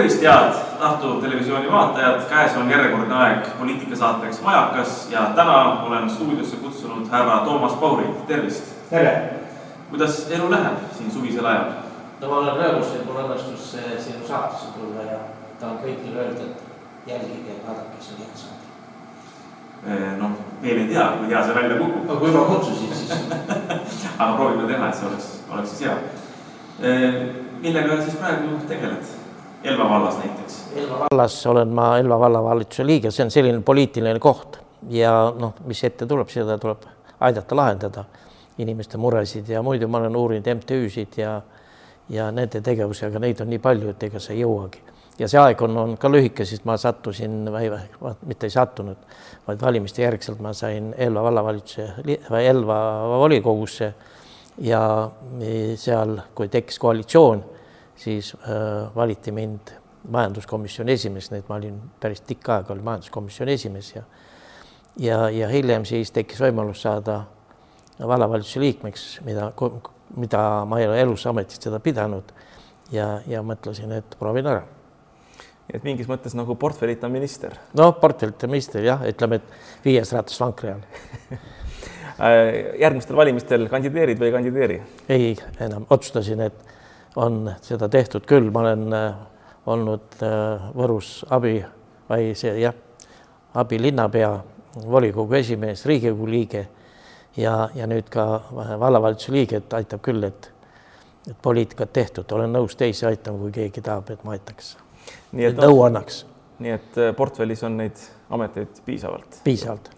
tervist, head Tahtu televisiooni vaatajad, käes on järjekordne aeg poliitikasaateks Majakas ja täna olen stuudiosse kutsunud härra Toomas Pauri, tervist. tere! kuidas elu läheb siin suvisel ajal? no ma olen rõõmus, et mul õnnestus eh, sinu saatesse tulla ja tahan kõigile öelda, et jälgige ja vaadake, see on hea saade. noh, veel ei tea, kui hea see välja kukub, no kui ma kutsusin, siis aga proovime teha, et see oleks, oleks siis hea. millega siis praegu tegeled? Elva vallas näiteks? Elva vallas olen ma Elva vallavalitsuse liige, see on selline poliitiline koht ja noh, mis ette tuleb, seda tuleb aidata lahendada, inimeste muresid ja muidu ma olen uurinud MTÜ-sid ja ja nende tegevusi, aga neid on nii palju, et ega sa ei jõuagi. ja see aeg on, on ka lühike, sest ma sattusin, mitte ei sattunud, vaid valimiste järgselt ma sain Elva vallavalitsuse või Elva volikogusse ja seal, kui tekkis koalitsioon, siis äh, valiti mind majanduskomisjoni esimees, nii et ma olin päris tikk aega olin majanduskomisjoni esimees ja ja, ja hiljem siis tekkis võimalus saada vallavalitsuse liikmeks, mida, mida ma ei ole elus ametis seda pidanud ja, ja mõtlesin, et proovin ära. et mingis mõttes nagu portfellita minister? noh, portfellita minister jah, ütleme, et viies ratas vankri all järgmistel valimistel kandideerid või ei kandideeri? ei, enam otsustasin, et on seda tehtud küll, ma olen äh, olnud äh, Võrus abi või see jah, abilinnapea, volikogu esimees, Riigikogu liige ja, ja nüüd ka vallavalitsuse liige, et aitab küll, et, et poliitikat tehtud, olen nõus teisi aitama, kui keegi tahab, et ma aitaks. nii et nõu annaks. nii et äh, portfellis on neid ameteid piisavalt? piisavalt.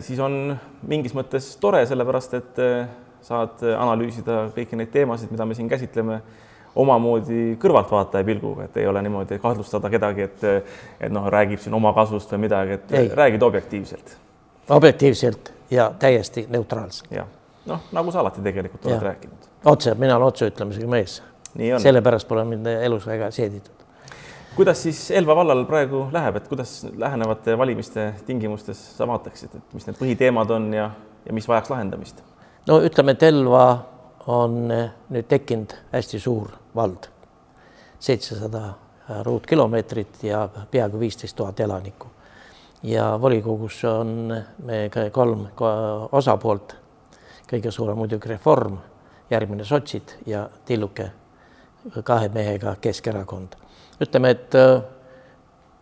siis on mingis mõttes tore, sellepärast et saad analüüsida kõiki neid teemasid, mida me siin käsitleme omamoodi kõrvaltvaataja pilguga, et ei ole niimoodi kahtlustada kedagi, et, et noh, räägib siin omakasust või midagi, et ei. räägid objektiivselt. objektiivselt ja täiesti neutraalselt. jah, noh, nagu sa alati tegelikult oled ja. rääkinud. otse, mina olen otseütlemisega mees. sellepärast pole mind elus väga seeditud. kuidas siis Elva vallal praegu läheb, et kuidas lähenevate valimiste tingimustes sa vaataksid, et mis need põhiteemad on ja, ja mis vajaks lahendamist? No ütleme, et Elva on eh, nüüd tekkinud hästi suur vald, seitsesada ruutkilomeetrit ja peaaegu viisteist tuhat elanikku. ja volikogus on me kolm osapoolt, kõige suurem muidugi Reform, järgmine sotsid ja tilluke kahe mehega Keskerakond. ütleme, et eh,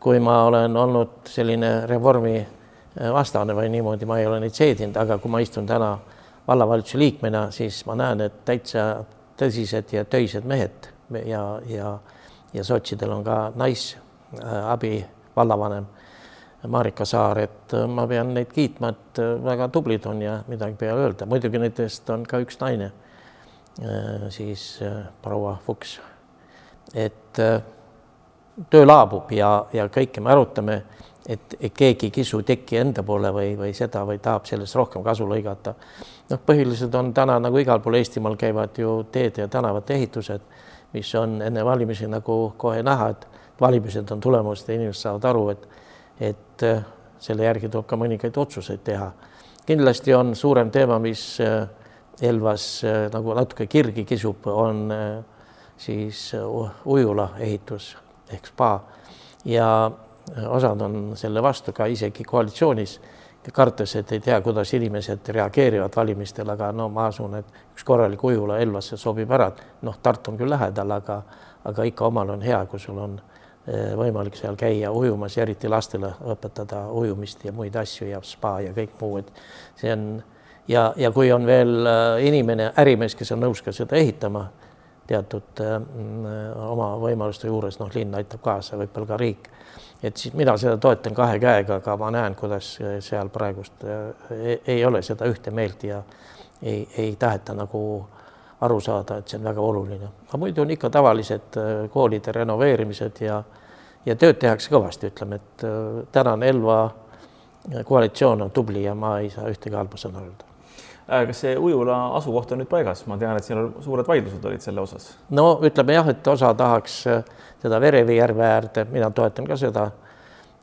kui ma olen olnud selline reformi eh, vastane või niimoodi, ma ei ole neid seedinud, aga kui ma istun täna vallavalitsuse liikmena, siis ma näen, et täitsa tõsised ja töised mehed ja, ja, ja sotsidel on ka naisabi äh, vallavanem Marika Saar, et äh, ma pean neid kiitma, et äh, väga tublid on ja midagi peale öelda, muidugi nendest on ka üks naine, siis proua Fuchs. et töö laabub ja, ja kõike me arutame et, keegi ei kisu tekki enda poole või, või seda või tahab sellest rohkem kasu lõigata. noh, põhiliselt on täna nagu igal pool Eestimaal käivad ju teede ja tänavate ehitused, mis on enne valimisi nagu kohe näha, et valimised on tulemas ja inimesed saavad aru, et, et äh, selle järgi tuleb ka mõningaid otsuseid teha. kindlasti on suurem teema, mis äh, Elvas äh, nagu natuke kirgi kisub, on siis ujula ehitus ehk spa ja osad on selle vastu ka isegi koalitsioonis, kartes, et ei tea, kuidas inimesed reageerivad valimistel, aga no ma usun, et üks korralik ujula Elvasse sobib ära, noh, Tartu on küll lähedal, aga, aga ikka omal on hea, kui sul on eh, võimalik seal käia ujumas ja eriti lastele õpetada ujumist ja muid asju ja spa ja kõik muu, et see on ja, ja kui on veel eh, inimene, ärimees, kes on nõus ka seda ehitama teatud äh, oma võimaluste juures, noh, linn aitab kaasa, võib-olla ka riik et siis mina seda toetan kahe käega, aga ma näen, kuidas seal praegust ei, ei ole seda ühte meelt ja ei, ei taheta nagu aru saada, et see on väga oluline. aga muidu on ikka tavalised äh, koolide renoveerimised ja, ja tööd tehakse kõvasti, ütleme, et tänane Elva koalitsioon on tubli ja ma ei saa ühtegi halba sõna öelda kas see ujula asukoht on nüüd paigas, ma tean, et siin suured vaidlused olid selle osas. no ütleme jah, et osa tahaks seda Verevi järve äärde, mina toetan ka seda.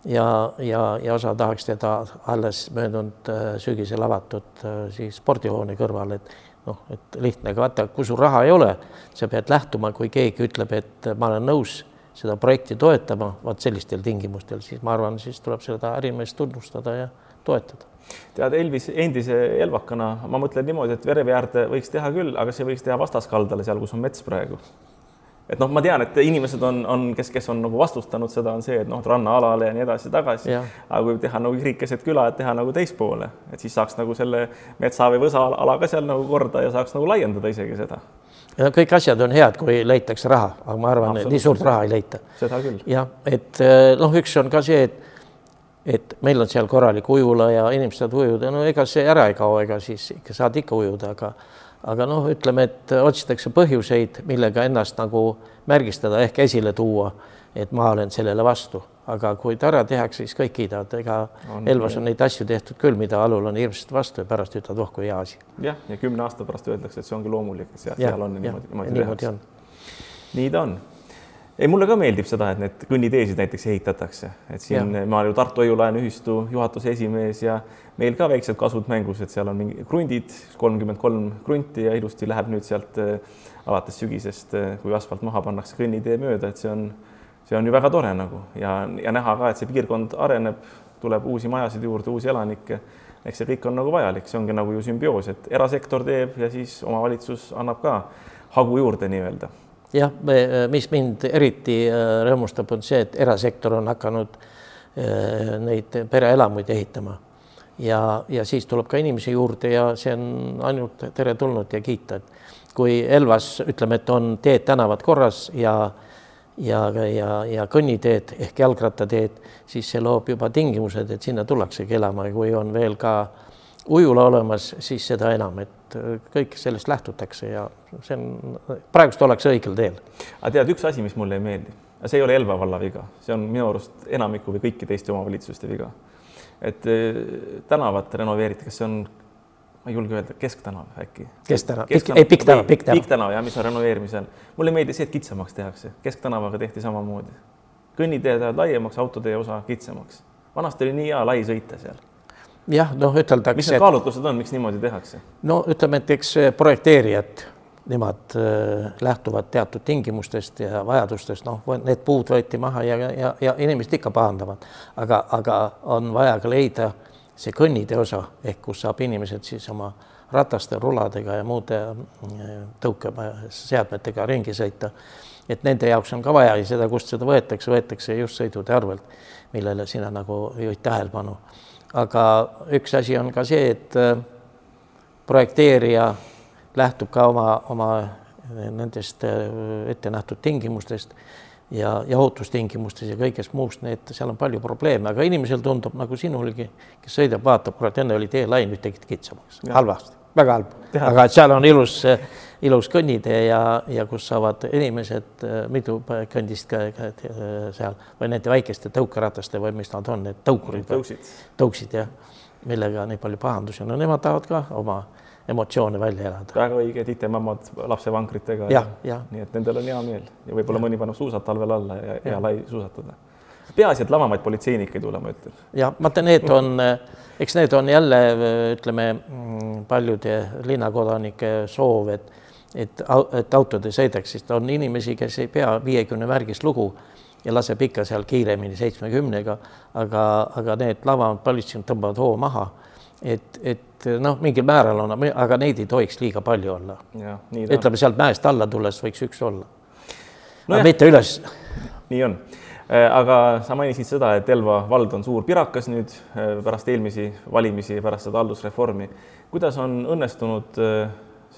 ja, ja, ja osa tahaks teda alles möödunud äh, sügisel avatud äh, siis spordihoone kõrval, et noh, et lihtne, aga vaata, kui sul raha ei ole, sa pead lähtuma, kui keegi ütleb, et ma olen nõus seda projekti toetama, vot sellistel tingimustel, siis ma arvan, siis tuleb seda ärimeest tunnustada ja toetada tead, Elvis endise elvakana ma mõtlen niimoodi, et Verevee äärde võiks teha küll, aga see võiks teha vastaskaldale, seal, kus on mets praegu et noh, ma tean, et inimesed on, on, kes, kes on nagu vastustanud seda, on see, et noh, rannaalale ja nii edasi-tagasi. aga kui teha nagu kirik keset küla, et teha nagu teispoole, et siis saaks nagu selle metsa või võsa ala ka seal nagu korda ja saaks nagu laiendada isegi seda. ja kõik asjad on head, kui leitakse raha, aga ma arvan, et nii suurt raha ei leita. seda küll. jah, et eh, noh, üks on ka see, et et meil on seal korralik ujula ja inimesed saavad ujuda, no ega see ära ei kao, ega siis ikka saad ikka ujuda, aga aga noh, ütleme, et otsitakse põhjuseid, millega ennast nagu märgistada ehk esile tuua, et ma olen sellele vastu, aga kui ta ära tehakse, siis kõik kiidavad, ega on, Elvas on neid asju tehtud küll, mida alul on hirmsasti vastu ja pärast ütlevad, oh kui hea asi. jah, ja kümne aasta pärast öeldakse, et see ongi loomulik, et seal, seal on niimoodi, niimoodi tehakse. nii ta on ei, mulle ka meeldib seda, et need kõnniteesid näiteks ehitatakse, et siin ja. ma olen ju Tartu Hoiu-laenu ühistu juhatuse esimees ja meil ka väiksed kasvud mängus, et seal on mingi krundid, kolmkümmend kolm krunti ja ilusti läheb nüüd sealt äh, alates sügisest, äh, kui asfalt maha pannakse kõnnitee mööda, et see on, see on ju väga tore nagu ja, ja näha ka, et see piirkond areneb, tuleb uusi majasid juurde, uusi elanikke. eks see kõik on nagu vajalik, see ongi nagu ju sümbioos, et erasektor teeb ja siis omavalitsus annab ka hagu juurde nii-öelda jah, mis mind eriti äh, rõõmustab, on see, et erasektor on hakanud äh, neid pereelamuid ehitama. Ja, ja siis tuleb ka inimesi juurde ja see on ainult teretulnud ja kiita, et kui Elvas ütleme, et on teed-tänavad korras ja ja, ja, ja kõnniteed ehk jalgrattateed, siis see loob juba tingimused, et sinna tullaksegi elama. Ja kui on veel ka ujula olemas, siis seda enam, et et äh, kõik sellest lähtutakse ja see on, praegust ollakse õigel teel. aga tead, üks asi, mis mulle ei meeldi, see ei ole Elva valla viga, see on minu arust enamiku või kõikide Eesti omavalitsuste viga. et äh, tänavat renoveeriti, kas see on, ma ei julge öelda, Kesktänav äkki? Kesktänav, ei Pikk tänav, Pikk tänav. Pikk tänav jah, mis on renoveerimisel. mulle ei meeldi see, et kitsamaks tehakse, Kesktänavaga tehti samamoodi. kõnniteed lähevad laiemaks, autotee osa kitsamaks. vanasti oli nii hea lai sõita seal jah, noh, üteldakse. mis need kaalutlused on, miks niimoodi tehakse? no ütleme, et eks projekteerijad, nemad äh, lähtuvad teatud tingimustest ja vajadustest, noh, need puud võeti maha ja, ja, ja inimesed ikka pahandavad, aga, aga on vaja ka leida see kõnnitee osa ehk kus saab inimesed siis oma rataste, ruladega ja muude äh, tõukeseadmetega ringi sõita. et nende jaoks on ka vaja ja seda, kust seda võetakse, võetakse just sõidude arvelt, millele sina nagu juhid tähelepanu aga üks asi on ka see, et äh, projekteerija lähtub ka oma, oma nendest äh, ette nähtud tingimustest ja, ja ohutustingimustes ja kõigest muust, need, seal on palju probleeme, aga inimesel tundub nagu sinulegi, kes sõidab, vaatab, kurat, enne oli tee lai, nüüd tegid kitsamaks, halvasti, väga halb, aga et seal on ilus äh, ilus kõnnitee ja, ja kus saavad inimesed mitu kõndist ka, ka seal või nende väikeste tõukerataste või mis nad on, need tõukurid. tõuksid. tõuksid jah, millega nii palju pahandusi on, no nemad tahavad ka oma emotsioone välja elada. väga õige, titemammad lapsevankritega. jah, jah. nii et nendel on hea meel ja võib-olla mõni paneb suusad talvel alla ja hea lai suusatada. peaasi, et lavamaid politseinikke ei tule, ma ütlen. ja vaata, need on, eks need on jälle ütleme mm, paljude linnakodanike soov, et et, et autod ei sõidaks, sest on inimesi, kes ei pea viiekümne märgist lugu ja laseb ikka seal kiiremini seitsmekümnega, aga, aga need lavamad politseinikud tõmbavad hoo maha. et, et noh, mingil määral on, aga neid ei tohiks liiga palju olla. ütleme sealt mäest alla tulles võiks üks olla no. aga mitte üles. nii on äh, aga sa mainisid seda, et Elva vald on suur pirakas nüüd äh, pärast eelmisi valimisi, pärast seda haldusreformi. kuidas on õnnestunud äh,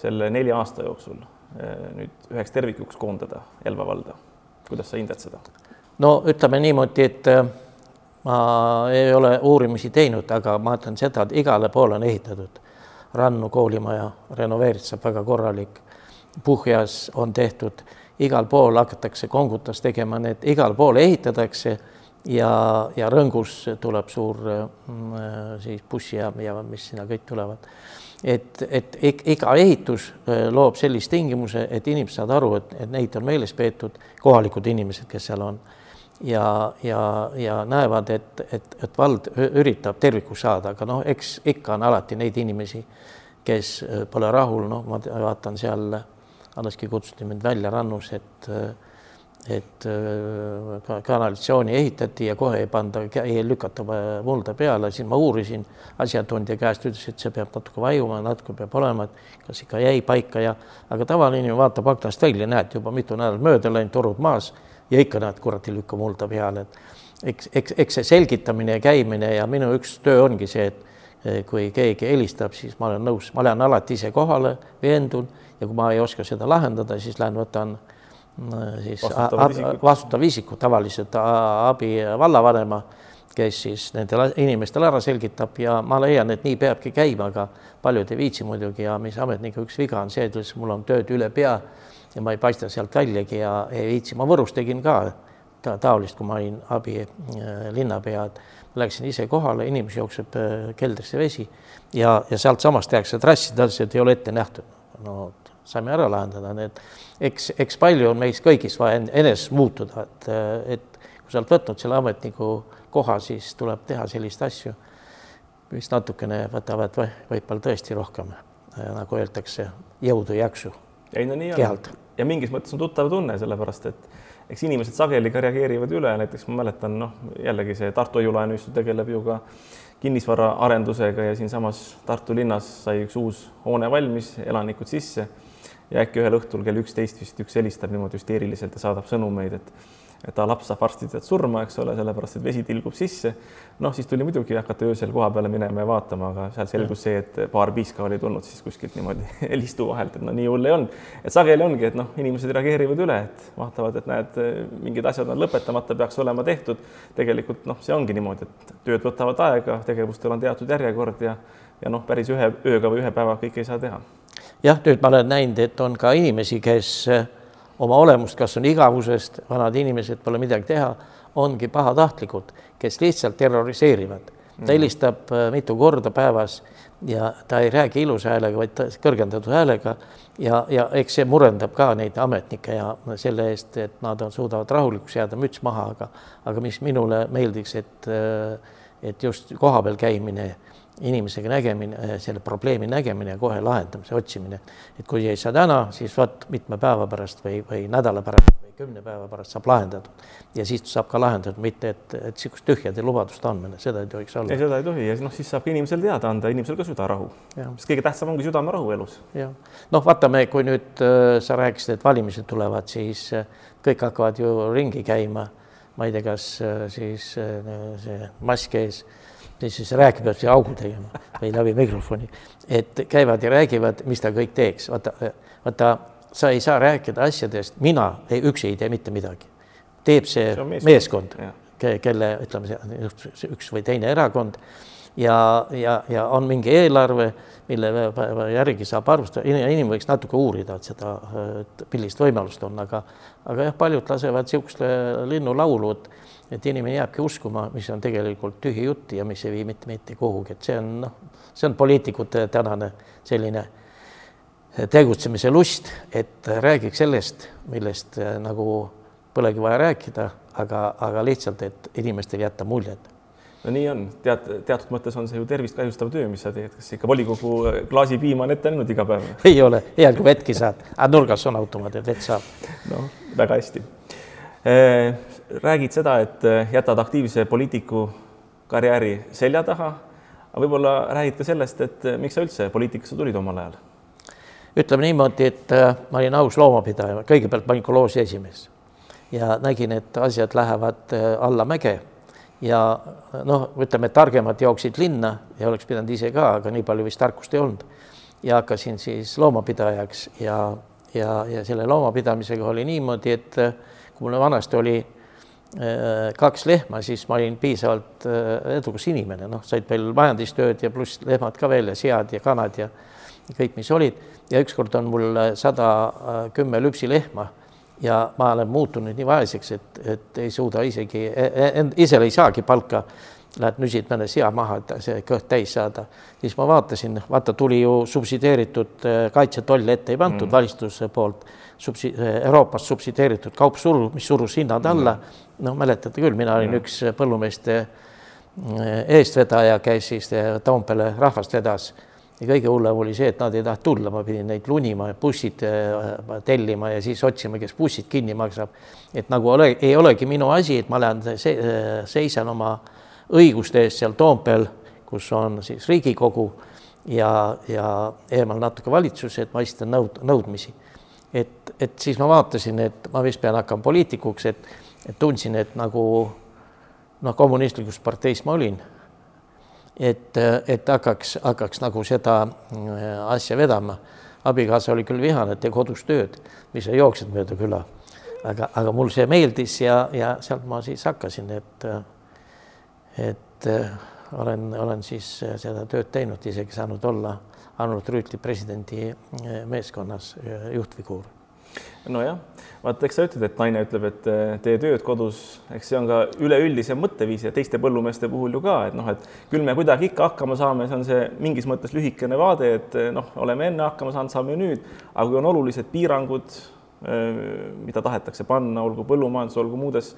selle nelja aasta jooksul eh, nüüd üheks tervikuks koondada Elva valda. kuidas sa hindad seda? no ütleme niimoodi, et eh, ma ei ole uurimisi teinud, aga ma ütlen seda, et igale poole on ehitatud. Rannu koolimaja renoveeritud, väga korralik. Puhjas on tehtud, igal pool hakatakse kongutas tegema, need igal pool ehitatakse ja, ja Rõngus tuleb suur mm, eh, siis bussijaam ja mis sinna kõik tulevad et, et iga ehitus äh, loob sellist tingimuse, et inimesed saavad aru, et, et neid on meeles peetud, kohalikud inimesed, kes seal on. ja, ja, ja näevad, et, et, et vald üritab tervikuks saada, aga noh, eks ikka on alati neid inimesi, kes äh, pole rahul, noh, ma vaatan seal, Anneski kutsuti mind välja rannus, et et ka kanalisatsiooni ehitati ja kohe ei panda, ei lükata mulda peale, siis ma uurisin asjatundja käest, ütles, et see peab natuke vajuma, natuke peab olema, et kas ikka jäi paika ja, aga tavaline inimene vaatab aknast välja, näed juba mitu nädalat mööda läinud, torud maas ja ikka näed, kurat ei lükka mulda peale, et eks, eks, eks see selgitamine ja käimine ja minu üks töö ongi see, et Eh, kui keegi helistab, siis ma olen nõus, ma lähen alati ise kohale, veendun ja kui ma ei oska seda lahendada, siis lähen võtan siis vastutav isiku, tavaliselt abi vallavanema, kes siis nendele inimestele ära selgitab. Ja ma leian, et nii peabki käima, aga paljud ei viitsi muidugi. Ja mis ametniku üks viga on see, et mul on tööd üle pea ja ma ei paista sealt väljagi ja ei viitsi, ma Võrus tegin ka ta, taolist, kui ma olin abi äh, linnapea, et läksin ise kohale, inimesi jookseb äh, keldrisse vesi ja, ja sealtsamast tehakse trassi, ta ütles, et ei ole ette nähtud. no saime ära lahendada, need eks, eks palju on meis kõigis vaja eneses muutuda, et, äh, et kui sa oled võtnud selle ametniku koha, siis tuleb teha selliseid asju, mis natukene võtavad võib-olla tõesti rohkem, nagu öeldakse, jõudu ja jaksu. ei no nii on. ja mingis mõttes on tuttav tunne, sellepärast et eks inimesed sageli ka reageerivad üle, näiteks ma mäletan, noh, jällegi see Tartu Hoiu-laenuühistu tegeleb ju ka kinnisvaraarendusega ja siinsamas Tartu linnas sai üks uus hoone valmis, elanikud sisse ja äkki ühel õhtul kell üksteist vist üks helistab niimoodi hüsteeriliselt ja saadab sõnumeid, et et ta laps saab varsti tead surma, eks ole, sellepärast et vesi tilgub sisse. noh, siis tuli muidugi hakata öösel koha peale minema ja vaatama, aga seal selgus see, et paar piiska oli tulnud siis kuskilt niimoodi listu vahelt, et no nii hull ei olnud. et sageli ongi, et noh, inimesed reageerivad üle, et vaatavad, et näed, mingid asjad on lõpetamata, peaks olema tehtud. tegelikult noh, see ongi niimoodi, et tööd võtavad aega, tegevustel on teatud järjekord ja ja noh, päris ühe ööga või ühe päevaga kõike ei saa teha. Jah, nüüd ma olen näinud, et on ka inimesi, kes oma olemust, kas on igavusest, vanad inimesed pole midagi teha, ongi pahatahtlikud, kes lihtsalt terroriseerivad. ta mhm. helistab äh, mitu korda päevas ja ta ei räägi ilusa häälega, vaid kõrgendatud häälega ja, ja eks see murendab ka neid ametnikke ja selle eest, et nad on, suudavad rahulikuks jääda, müts maha, aga, aga mis minule meeldiks, et, äh, et just kohapeal käimine inimesega nägemine, äh, selle probleemi nägemine ja kohe lahendamise otsimine. et kui ei saa täna, siis vot mitme päeva pärast või, või nädala pärast või kümne päeva pärast saab lahendatud. ja siis saab ka lahendatud, mitte et, et niisugust tühjade lubaduste andmine, seda ei tohiks olla. ei, seda ei tohi ja noh, siis saab ka inimesele teada anda, inimesel ka südarahu. sest kõige tähtsam ongi südamerahu elus. jah, noh, vaatame, kui nüüd äh, sa rääkisid, et valimised tulevad, siis äh, kõik hakkavad ju ringi käima. ma ei tea, kas äh, siis äh, see mask ees siis rääkib, peab siia augu tegema või läbi mikrofoni, et käivad ja räägivad, mis ta kõik teeks, vaata, vaata, sa ei saa rääkida asjadest, mina ei, üksi ei tee mitte midagi. teeb see, see meeskond, meeskond, kelle ütleme, üks või teine erakond. Ja, ja, ja on mingi eelarve, mille järgi saab arvestada, inimene võiks natuke uurida seda, et millist võimalust on, aga, aga jah, paljud lasevad niisugust linnulaulu, et et inimene jääbki uskuma, mis on tegelikult tühi jutt ja mis ei vii mitte mitte kuhugi, et see on noh, see on poliitikute tänane selline tegutsemise lust, et räägiks sellest, millest eh, nagu polegi vaja rääkida, aga, aga lihtsalt, et inimestele jätta muljet. No nii on, tead, teatud mõttes on see ju tervist kahjustav töö, mis sa teed, kas ikka volikogu klaasi piima on ette näinud iga päev? ei ole, hea kui vettki saad, aga nurgas on automaat, et vett saab. noh, väga hästi räägid seda, et äh, jätad aktiivse poliitiku karjääri selja taha, aga võib-olla räägid ka sellest, et äh, miks sa üldse poliitikasse tulid omal ajal? ütleme niimoodi, et ma olin aus loomapidaja, kõigepealt ma olin kolhoosi esimees ja nägin, et asjad lähevad allamäge ja noh, ütleme, targemad jooksid linna ja oleks pidanud ise ka, aga nii palju vist tarkust ei olnud. ja hakkasin siis loomapidajaks ja, ja, ja selle loomapidamisega oli niimoodi, et kui mul vanasti oli kaks lehma, siis ma olin piisavalt äh, edukas inimene, noh, said veel majandustööd ja pluss lehmad ka veel ja sead ja kanad ja kõik, mis olid. ja ükskord on mul äh, sada kümme lüpsilehma ja ma olen muutunud nii vaeseks, et, et ei suuda isegi, e, e, ise ei saagi palka. Lähed nüsid mõne sea maha, et see kõht täis saada, siis ma vaatasin, vaata, tuli ju subsideeritud kaitse-toll ette ei pandud mm. valitsuse poolt subsi-, Euroopas subsideeritud kaup suru, mis surus hinnad alla. noh, mäletate küll, mina olin üks põllumeeste eh, eestvedaja, käis siis eh, Toompeale rahvast vedas ja kõige hullem oli see, et nad ei tahtnud tulla, ma pidin neid lunima ja bussid äh, tellima ja siis otsima, kes bussid kinni maksab. et nagu ole, ei olegi minu asi, et ma lähen se, seisan oma õiguste eest seal Toompeal, kus on siis Riigikogu ja, ja eemal natuke valitsus, et ma esitan nõud, nõudmisi. et, et siis ma vaatasin, et ma vist pean hakkama poliitikuks, et, et tundsin, et nagu noh, kommunistlikus parteis ma olin et, et hakkaks, hakkaks nagu seda äh, asja vedama. abikaasa oli küll vihane, et tee kodus tööd, mis sa jooksed mööda küla. aga, aga mul see meeldis ja, ja sealt ma siis hakkasin, et, et äh, olen, olen siis seda tööd teinud, isegi saanud olla Arnold Rüütli presidendi äh, meeskonnas juhtfiguur. Nojah, vaata, eks sa ütled, et naine ütleb, et tee tööd kodus, eks see on ka üleüldisem mõtteviis ja teiste põllumeeste puhul ju ka, et noh, et küll me kuidagi ikka hakkama saame, see on see mingis mõttes lühikene vaade, et noh, oleme enne hakkama saanud, saame nüüd, aga kui on olulised piirangud, mida tahetakse panna, olgu põllumajandus, olgu muudes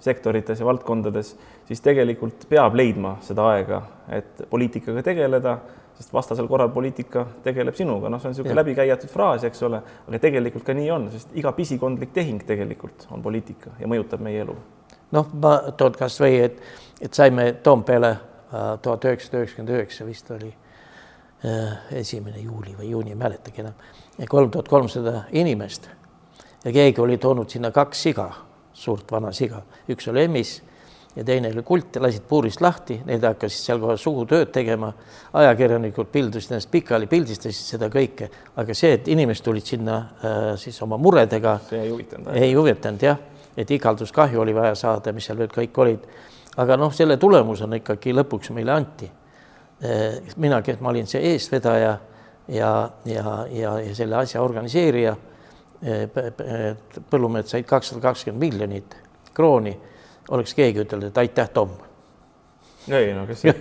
sektorites ja valdkondades, siis tegelikult peab leidma seda aega, et poliitikaga tegeleda sest vastasel korral poliitika tegeleb sinuga, noh, see on niisugune läbikäiatud fraas, eks ole, aga tegelikult ka nii on, sest iga pisikondlik tehing tegelikult on poliitika ja mõjutab meie elu. noh, ma toon kasvõi, et, et saime Toompeale äh, tuhat üheksasada üheksakümmend üheksa vist oli äh, esimene juuli või juuni, ei mäletagi enam, kolm tuhat kolmsada inimest ja keegi oli toonud sinna kaks siga, suurt vana siga, üks oli emmis ja teine oli kult lasid puurist lahti, need hakkasid seal kohe sugutööd tegema. ajakirjanikud pildusid ennast pikali, pildistasid seda kõike, aga see, et inimesed tulid sinna äh, siis oma muredega. see ei huvitanud. ei huvitanud jah, et igalduskahju oli vaja saada, mis seal veel kõik olid. aga noh, selle tulemusena ikkagi lõpuks meile anti. Äh, mina, kes ma olin see eestvedaja ja, ja, ja, ja selle asja organiseerija. Äh, põllumehed said kakssada kakskümmend miljonit krooni oleks keegi ütelnud, et aitäh, Tom. ei no kes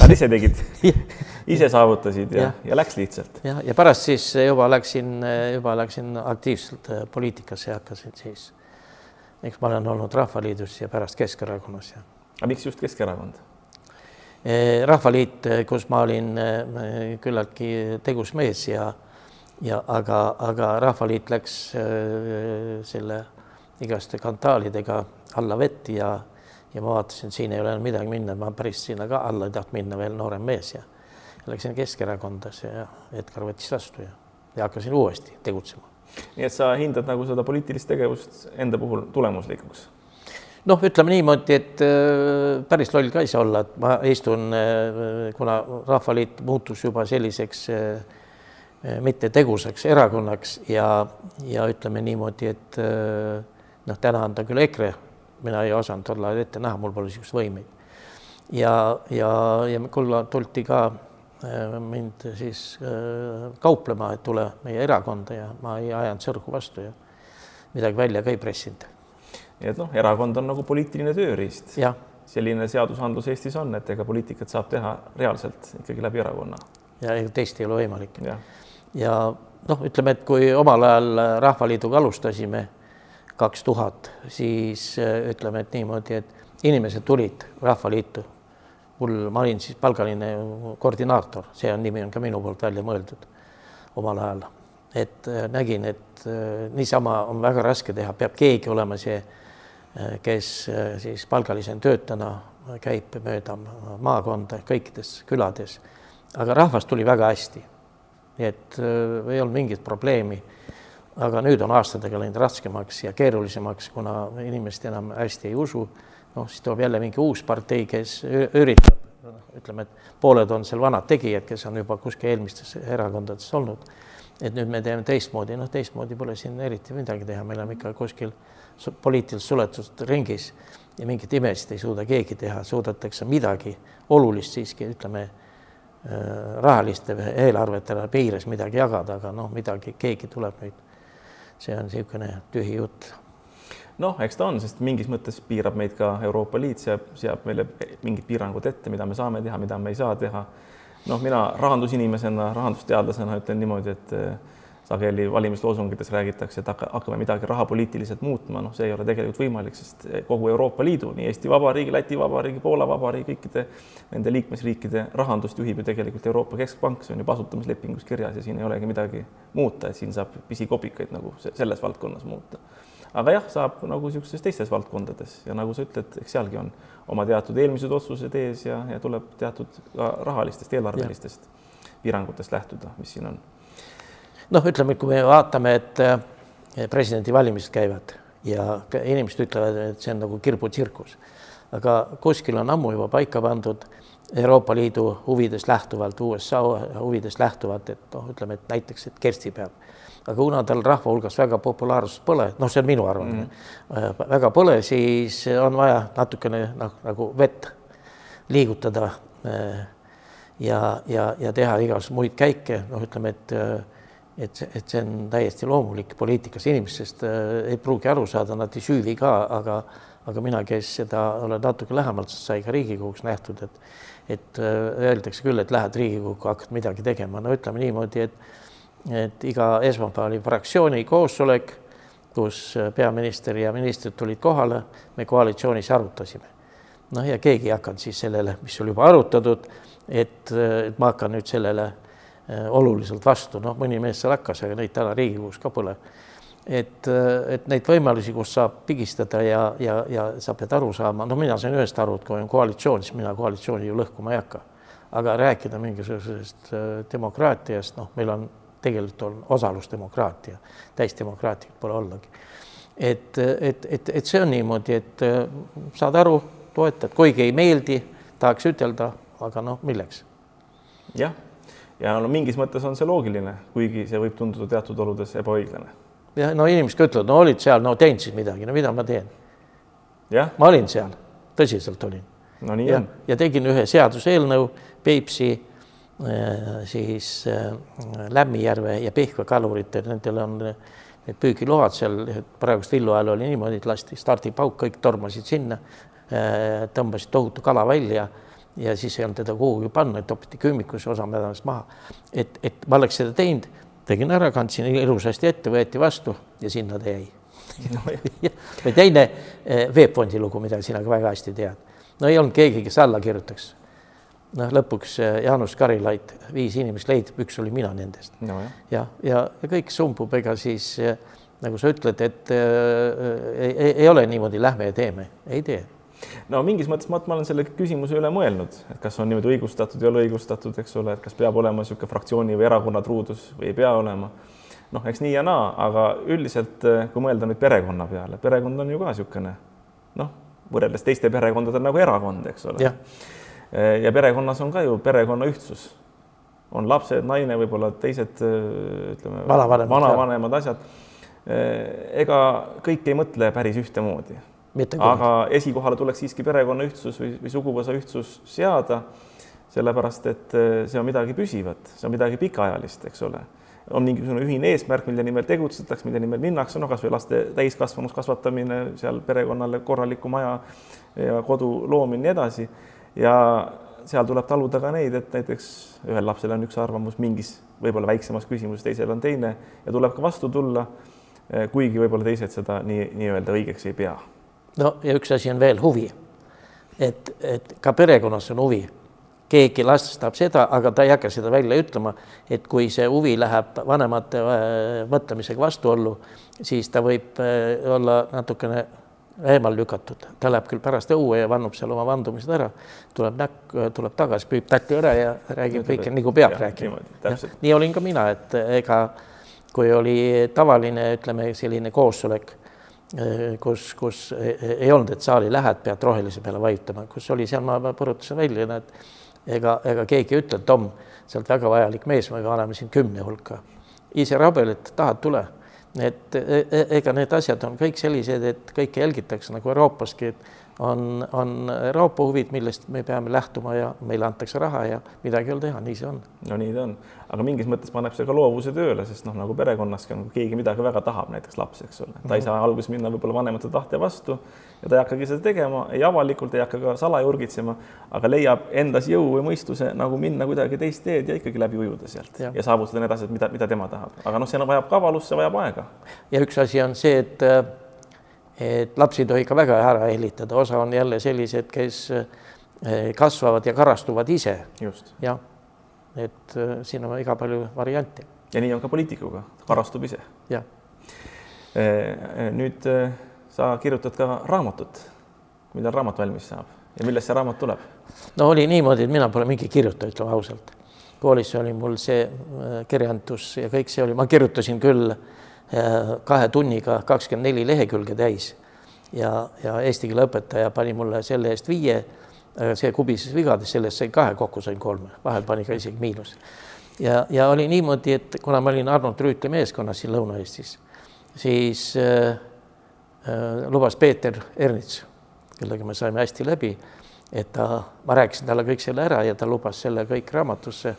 Nad ise tegid, ise saavutasid ja, ja., ja läks lihtsalt. ja, ja pärast siis juba läksin, juba läksin aktiivselt äh, poliitikasse ja hakkasin siis, eks ma olen olnud Rahvaliidus ja pärast Keskerakonnas ja. aga miks just Keskerakond? Äh, rahvaliit, kus ma olin äh, küllaltki tegus mees ja, ja aga, aga Rahvaliit läks selle igaste skandaalidega alla vett ja, ja ma vaatasin, siin ei ole enam midagi minna, ma päris sinna ka alla ei tahtnud minna, veel noorem mees ja läksin Keskerakondasse ja Edgar võttis vastu ja, ja hakkasin uuesti tegutsema. nii et sa hindad nagu seda poliitilist tegevust enda puhul tulemuslikuks? noh, ütleme niimoodi, et äh, päris loll ka ei saa olla, et ma istun äh,, kuna Rahvaliit muutus juba selliseks äh, mitte tegusaks erakonnaks ja, ja ütleme niimoodi, et äh, noh, täna on ta küll EKRE, mina ei osanud tol ajal ette näha, mul pole niisuguseid võimeid. ja, ja, ja kulla tulti ka äh, mind siis kauplema, et tule meie erakonda ja ma ei ajanud sõrgu vastu ja midagi välja ka ei pressinud. nii et noh, erakond on nagu poliitiline tööriist. selline seadusandlus Eestis on, et ega poliitikat saab teha reaalselt ikkagi läbi erakonna. ja teist ei ole võimalik. Ja, noh, ütleme, et kui omal ajal Rahvaliiduga alustasime kaks tuhat, siis äh, ütleme, et niimoodi, et inimesed tulid Rahvaliitu. mul, ma olin siis palgaline koordinaator, see on nimi on ka minu poolt välja mõeldud omal ajal. et äh, nägin, et äh, niisama on väga raske teha, peab keegi olema see, kes siis palgalise töötajana käib mööda maakonda kõikides külades. aga rahvast tuli väga hästi. Nii et ei olnud mingit probleemi aga nüüd on aastatega läinud raskemaks ja keerulisemaks, kuna inimesed enam hästi ei usu. noh, siis tuleb jälle mingi uus partei, kes üritab, ütleme, et pooled on seal vanad tegijad, kes on juba kuskil eelmistes erakondades olnud. et nüüd me teeme teistmoodi, noh, teistmoodi pole siin eriti midagi teha, me oleme ikka kuskil poliitiliselt suletud ringis ja mingit imesid ei suuda keegi teha, suudetakse midagi olulist siiski, ütleme äh, rahaliste eelarvetele piires midagi jagada, aga noh, midagi, keegi tuleb nüüd see on niisugune tühi jutt. noh, eks ta on, sest mingis mõttes piirab meid ka Euroopa Liit, seab, seab meile mingid piirangud ette, mida me saame teha, mida me ei saa teha. noh, mina rahandusinimesena, rahandusteadlasena ütlen niimoodi, et sageli valimisloosungites räägitakse, et hakkame midagi rahapoliitiliselt muutma, noh, see ei ole tegelikult võimalik, sest kogu Euroopa Liidu, nii Eesti Vabariigi, Läti Vabariigi, Poola Vabariigi, kõikide nende liikmesriikide rahandust juhib ju tegelikult Euroopa Keskpank, see on ju asutamislepingus kirjas ja siin ei olegi midagi muuta, et siin saab pisikopikaid nagu selles valdkonnas muuta. aga jah, saab nagu niisugustes teistes valdkondades ja nagu sa ütled, eks sealgi on oma teatud eelmised otsused ees ja, ja tuleb teatud ka rahalistest, eelarvelistest piirangutest lähtuda, mis siin on noh, ütleme, kui me vaatame, et eh, presidendivalimised käivad ja inimesed ütlevad, et see on nagu kirbutsirkus, aga kuskil on ammu juba paika pandud Euroopa Liidu huvidest lähtuvalt, USA huvidest lähtuvalt, et noh, ütleme, et näiteks, et Kersti peab. aga kuna tal rahva hulgas väga populaarsust pole, noh, see on minu arvamine mm., väga pole, siis on vaja natukene noh, nagu vett liigutada eh, ja, ja, ja teha igasuguseid muid käike, noh, ütleme, et et, et see on täiesti loomulik poliitikas inimestest äh, ei pruugi aru saada, nad ei süüvi ka, aga, aga mina, kes seda olen natuke lähemalt, sai ka Riigikogus nähtud, et et äh, öeldakse küll, et lähed Riigikokku, hakkad midagi tegema, no ütleme niimoodi, et et iga esmaspäev oli fraktsiooni koosolek, kus peaminister ja ministrid tulid kohale, me koalitsioonis arutasime. noh, ja keegi ei hakanud siis sellele, mis oli juba arutatud, et, et ma hakkan nüüd sellele Äh, oluliselt vastu, noh, mõni mees seal hakkas, aga neid täna Riigikogus ka pole. et, äh, et neid võimalusi, kus saab pigistada ja, ja, ja sa pead aru saama, no mina sain ühest aru, et kui on koalitsioon, siis mina koalitsiooni ju lõhkuma ei hakka. aga rääkida mingisugusest äh, demokraatiast, noh, meil on tegelikult on osalusdemokraatia, täisdemokraatiat pole ollagi. et, et, et, et see on niimoodi, et saad aru, toetad, kuigi ei meeldi, tahaks ütelda, aga noh, milleks? jah ja no mingis mõttes on see loogiline, kuigi see võib tunduda teatud oludes ebaõiglane. jah, no inimesed ka ütlevad, no olid seal, no teinud siis midagi, no mida ma teen? ma olin seal, tõsiselt olin. no nii ja, on. ja tegin ühe seaduseelnõu Peipsi äh, siis äh, Lämmijärve ja Pihkva kaluritel, nendel on need püügiload seal, praegust Villu ajal oli niimoodi, et lasti stardipauk, kõik tormasid sinna, äh, tõmbasid tohutu kala välja ja siis ei olnud teda kuhugi panna, topiti küümikusse, osa mädanes maha. et, et ma oleks seda teinud, tegin ära, kandsin ilusasti ette, võeti vastu ja sinna ta jäi no,. või teine eh, VEB Fondi lugu, mida sina ka väga hästi tead. no ei olnud keegi, kes alla kirjutaks. noh, lõpuks eh, Jaanus Karilaid, viis inimest leidub, üks oli mina nendest no,. ja, ja, ja kõik sumbub, ega siis eh, nagu sa ütled, et äh, ei, ei ole niimoodi, lähme ja teeme, ei tee no mingis mõttes ma, ma olen selle küsimuse üle mõelnud, et kas on niimoodi õigustatud, ei ole õigustatud, eks ole, et kas peab olema niisugune fraktsiooni või erakonna truudus või ei pea olema. noh, eks nii ja naa, aga üldiselt, eh, kui mõelda nüüd perekonna peale, perekond on ju ka niisugune noh, võrreldes teiste perekondadega nagu erakond, eks ole. Eh, ja perekonnas on ka ju perekonna ühtsus. on lapsed, naine, võib-olla teised eh, ütleme, vanavanemad, vanavanemad, asjad. ega kõik ei mõtle päris ühtemoodi aga esikohale tuleks siiski perekonna ühtsus või, või suguvõsa ühtsus seada, sellepärast et eh, see on midagi püsivat, see on midagi pikaajalist, eks ole. on mingisugune ühine eesmärk, mille nimel tegutsetakse, mille nimel minnakse, no kasvõi laste täiskasvanus kasvatamine, seal perekonnale korraliku maja ja kodu loomine, nii edasi. ja seal tuleb taluda ka neid, et näiteks ühel lapsel on üks arvamus mingis võib-olla väiksemas küsimuses, teisel on teine ja tuleb ka vastu tulla. Eh, kuigi võib-olla teised seda nii nii-öelda õigeks ei pea no ja üks asi on veel huvi. et, et ka perekonnas on huvi, keegi lastab seda, aga ta ei hakka seda välja ütlema, et kui see huvi läheb vanemate äh, mõtlemisega vastuollu, siis ta võib äh, olla natukene eemal lükatud, ta läheb küll pärast õue ja vannub seal oma vandumised ära, tuleb näkk, tuleb tagasi, püüab tati ära ja räägib kõike nagu peab ja, rääkima. nii olin ka mina, et ega kui oli tavaline, ütleme selline koosolek kus, kus ei olnud, et saali lähed, pead rohelise peale vajutama, kus oli seal, ma põrutasin välja, näed, ega, ega keegi ei ütle, Tom, sa oled väga vajalik mees, me paneme sind kümne hulka. ise rabel, et tahad, tule. et e, e, ega need asjad on kõik sellised, et kõike jälgitakse nagu Euroopaski, et on, on Euroopa huvid, millest me peame lähtuma ja meile antakse raha ja midagi ei ole teha, nii see on. no nii ta on, aga mingis mõttes paneb see ka loovuse tööle, sest noh, nagu perekonnaski on, kui keegi midagi väga tahab, näiteks laps, eks ole, ta ei saa alguses minna võib-olla vanemate tahte vastu ja ta ei hakkagi seda tegema, ei avalikult, ei hakka ka salaja urgitsema, aga leiab endas jõu või mõistuse nagu minna kuidagi teist teed ja ikkagi läbi ujuda sealt ja, ja saavutada need asjad, mida, mida tema tahab, aga noh, see vajab kavalust, see vajab aega. ja üks asi on see, et et lapsi ei tohi ka väga ära hellitada, osa on jälle sellised, kes eh, kasvavad ja karastuvad ise. jah, et eh, siin on iga palju variante. ja nii on ka poliitikuga, karastub ise. jah. Eh, nüüd sa kirjutad ka raamatut. millal raamat valmis saab ja millest see raamat tuleb? no oli niimoodi, et mina pole mingi kirjutaja, ütleme ausalt. koolis oli mul see kirjandus ja kõik see oli, ma kirjutasin küll äh, kahe tunniga kakskümmend neli lehekülge täis. Ja, ja eesti keele õpetaja pani mulle selle eest viie, see kubises vigades, sellest sain kahe, kokku sain kolme, vahel pani ka isegi miinus. ja, ja oli niimoodi, et kuna ma olin Arnold Rüütli meeskonnas siin Lõuna-Eestis, siis äh, äh, lubas Peeter Ernits, kellega me saime hästi läbi, et ta, ma rääkisin talle kõik selle ära ja ta lubas selle kõik raamatusse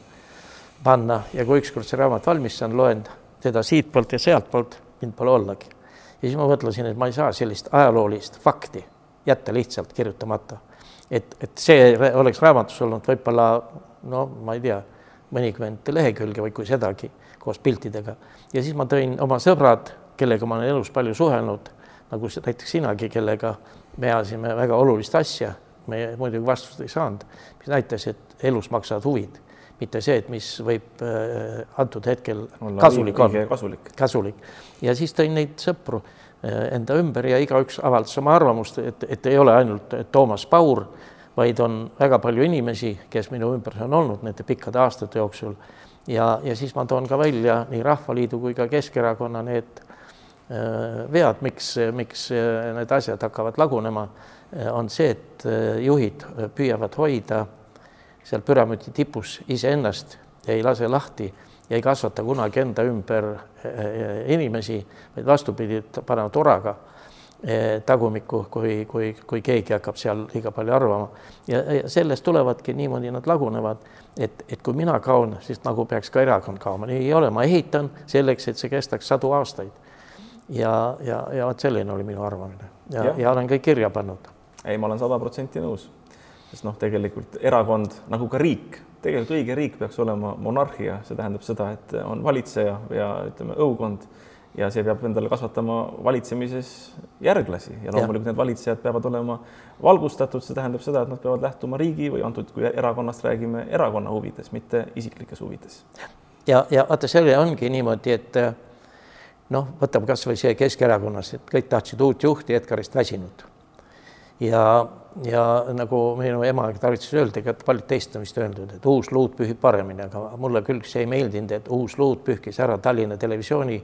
panna. Ja kui ükskord see raamat valmis saan, loen teda siitpoolt ja sealtpoolt, mind pole ollagi. ja siis ma mõtlesin, et ma ei saa sellist ajaloolist fakti jätta lihtsalt kirjutamata. et, et see oleks raamatus olnud võib-olla no ma ei tea, mõnikümmend lehekülge või kui sedagi koos piltidega. ja siis ma tõin oma sõbrad, kellega ma olen elus palju suhelnud, nagu näiteks sinagi, kellega me ajasime väga olulist asja, me muidugi vastust ei saanud, mis näitas, et elus maksavad huvid mitte see, et mis võib äh, antud hetkel Olla kasulik on, kasulik. kasulik. ja siis tõin neid sõpru äh, enda ümber ja igaüks avaldas oma arvamust, et, et ei ole ainult Toomas Paur, vaid on väga palju inimesi, kes minu ümber on olnud nende pikkade aastate jooksul. ja, ja siis ma toon ka välja nii Rahvaliidu kui ka Keskerakonna need äh, vead, miks, miks need asjad hakkavad lagunema, on see, et juhid püüavad hoida seal püramiidi tipus iseennast ei lase lahti ja ei kasvata kunagi enda ümber eh, eh, inimesi, vaid vastupidi, panevad oraga eh, tagumikku, kui, kui, kui keegi hakkab seal liiga palju arvama. ja, ja sellest tulevadki niimoodi nad lagunevad, et, et kui mina kaon, siis nagu peaks ka erakond kaoma, nii ei ole, ma ehitan selleks, et see kestaks sadu aastaid. ja, ja, ja vot selline oli minu arvamine ja, ja., ja olen kõik kirja pannud. ei, ma olen sada protsenti nõus sest noh, tegelikult erakond nagu ka riik, tegelikult õige riik peaks olema monarhia, see tähendab seda, et on valitseja ja ütleme, õukond. Ja see peab endale kasvatama valitsemises järglasi. Ja loomulikult need valitsejad peavad olema valgustatud, see tähendab seda, et nad peavad lähtuma riigi või antud, kui erakonnast räägime, erakonna huvides, mitte isiklikes huvides. ja, ja vaata, selle ongi niimoodi, et noh, võtame kasvõi see Keskerakonnas, et kõik tahtsid uut juhti Edgarist väsinud ja ja nagu minu ema tarvitas öelda, ega paljud teist on vist öeldud, et uus luud pühib paremini, aga mulle küll see ei meeldinud, et uus luud pühkis ära Tallinna Televisiooni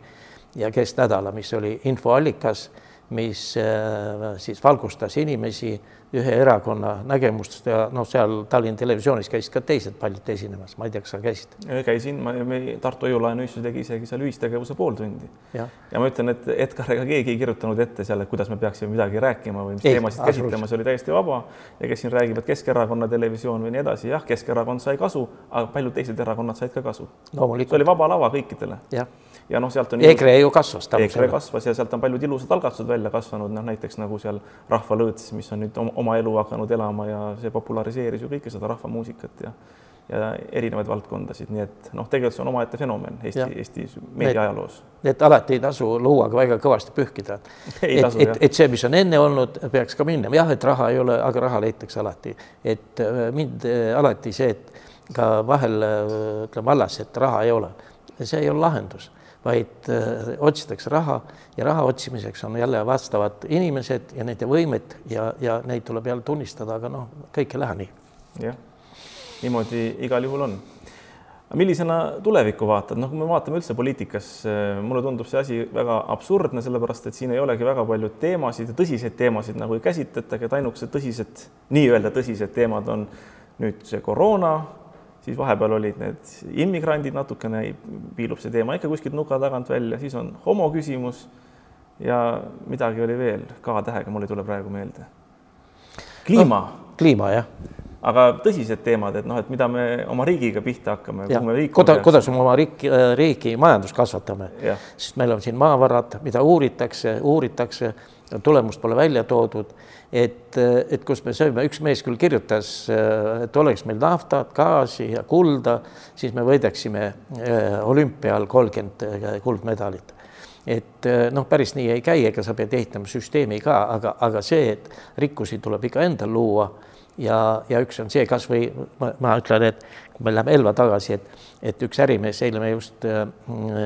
ja Kesknädala, mis oli infoallikas, mis äh, siis valgustas inimesi ühe erakonna nägemust ja noh, seal Tallinna Televisioonis käisid ka teised paljud esinemas, ma ei tea, kas sa käisid? käisin, ma, me Tartu Hoiu-laenuühistus tegi isegi seal ühistegevuse pooltundi. ja ma ütlen, et Edgar ega keegi ei kirjutanud ette seal, et kuidas me peaksime midagi rääkima või mis ei, teemasid käsitlema, see oli täiesti vaba. ja kes siin räägib, et Keskerakonna televisioon või nii edasi, jah, Keskerakond sai kasu, aga paljud teised erakonnad said ka kasu. see oli vaba lava kõikidele. jah ja noh, sealt on EKRE ju kasvas. EKRE kasvas ja sealt on paljud ilusad algatused välja kasvanud, noh näiteks nagu seal Rahvalõõts, mis on nüüd oma elu hakanud elama ja see populariseeris ju kõike seda rahvamuusikat ja ja erinevaid valdkondasid, nii et noh, tegelikult see on omaette fenomen Eesti, Eesti meediaajaloos. et alati ei tasu luuaga väga kõvasti pühkida. et, et, et see, mis on enne olnud, peaks ka minema, jah, et raha ei ole, aga raha leitakse alati, et äh, mind äh, alati see, et ka vahel äh, ütleme vallas, et raha ei ole, see ei ole lahendus vaid äh, otsitakse raha ja raha otsimiseks on jälle vastavad inimesed ja nende võimed ja, ja neid tuleb jälle tunnistada, aga noh, kõik ei lähe nii. jah, niimoodi igal juhul on. millisena tulevikku vaatad, noh, kui me vaatame üldse poliitikas, äh, mulle tundub see asi väga absurdne, sellepärast et siin ei olegi väga palju teemasid ja tõsiseid teemasid nagu ei käsitletagi, et ainukesed tõsised, nii-öelda tõsised teemad on nüüd see koroona siis vahepeal olid need immigrandid, natukene piilub see teema ikka kuskilt nuka tagant välja, siis on homo küsimus ja midagi oli veel K-tähega, mul ei tule praegu meelde. kliima no,. kliima, jah aga tõsised teemad, et noh, et mida me oma riigiga pihta hakkame, peaksime. kuidas me oma riiki, riigi majandust kasvatame, sest meil on siin maavarad, mida uuritakse, uuritakse, tulemust pole välja toodud. et, et kus me sööme, üks mees küll kirjutas, et oleks meil naftat, gaasi ja kulda, siis me võidaksime olümpial kolmkümmend kuldmedalit et noh, päris nii ei käi, ega sa pead ehitama süsteemi ka, aga, aga see, et rikkusi tuleb ikka endal luua ja, ja üks on see kasvõi ma, ma ütlen, et kui me läheme Elva tagasi, et, et üks ärimees, eile me just äh,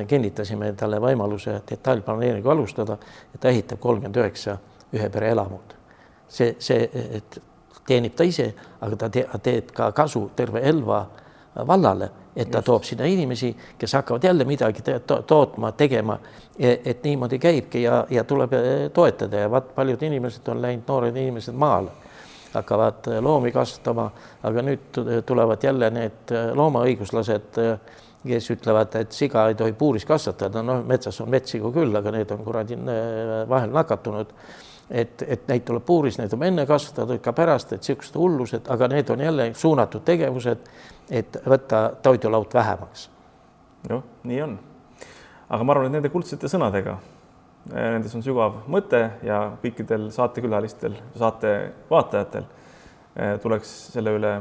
kinnitasime talle võimaluse detailplaneeringu alustada, et ta ehitab kolmkümmend üheksa ühe pere elamut. see, see, et teenib ta ise, aga ta te, teeb ka kasu terve Elva vallale, et ta Just. toob sinna inimesi, kes hakkavad jälle midagi to tootma, tegema. E-, et niimoodi käibki ja, ja tuleb äh, toetada ja vaat paljud inimesed on läinud, noored inimesed maale hakkavad äh, loomi kasvatama, aga nüüd tulevad jälle need äh, loomaõiguslased, kes ütlevad, et siga ei tohi puuris kasvatada, noh, metsas on metssigu küll, aga need on kuradi vahel nakatunud. et, et neid tuleb puuris, neid on enne kasvatatud ka pärast, et niisugused hullused, aga need on jälle suunatud tegevused, et võtta toidulaud vähemaks. jah, nii on. aga ma arvan, et nende kuldsete sõnadega nendes on sügav mõte ja kõikidel saatekülalistel, saate vaatajatel äh, tuleks selle üle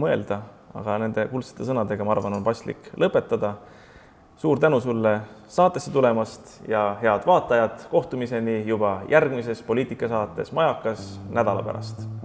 mõelda, aga nende kuldsete sõnadega, ma arvan, on paslik lõpetada. suur tänu sulle saatesse tulemast ja head vaatajad, kohtumiseni juba järgmises poliitikasaates Majakas nädala pärast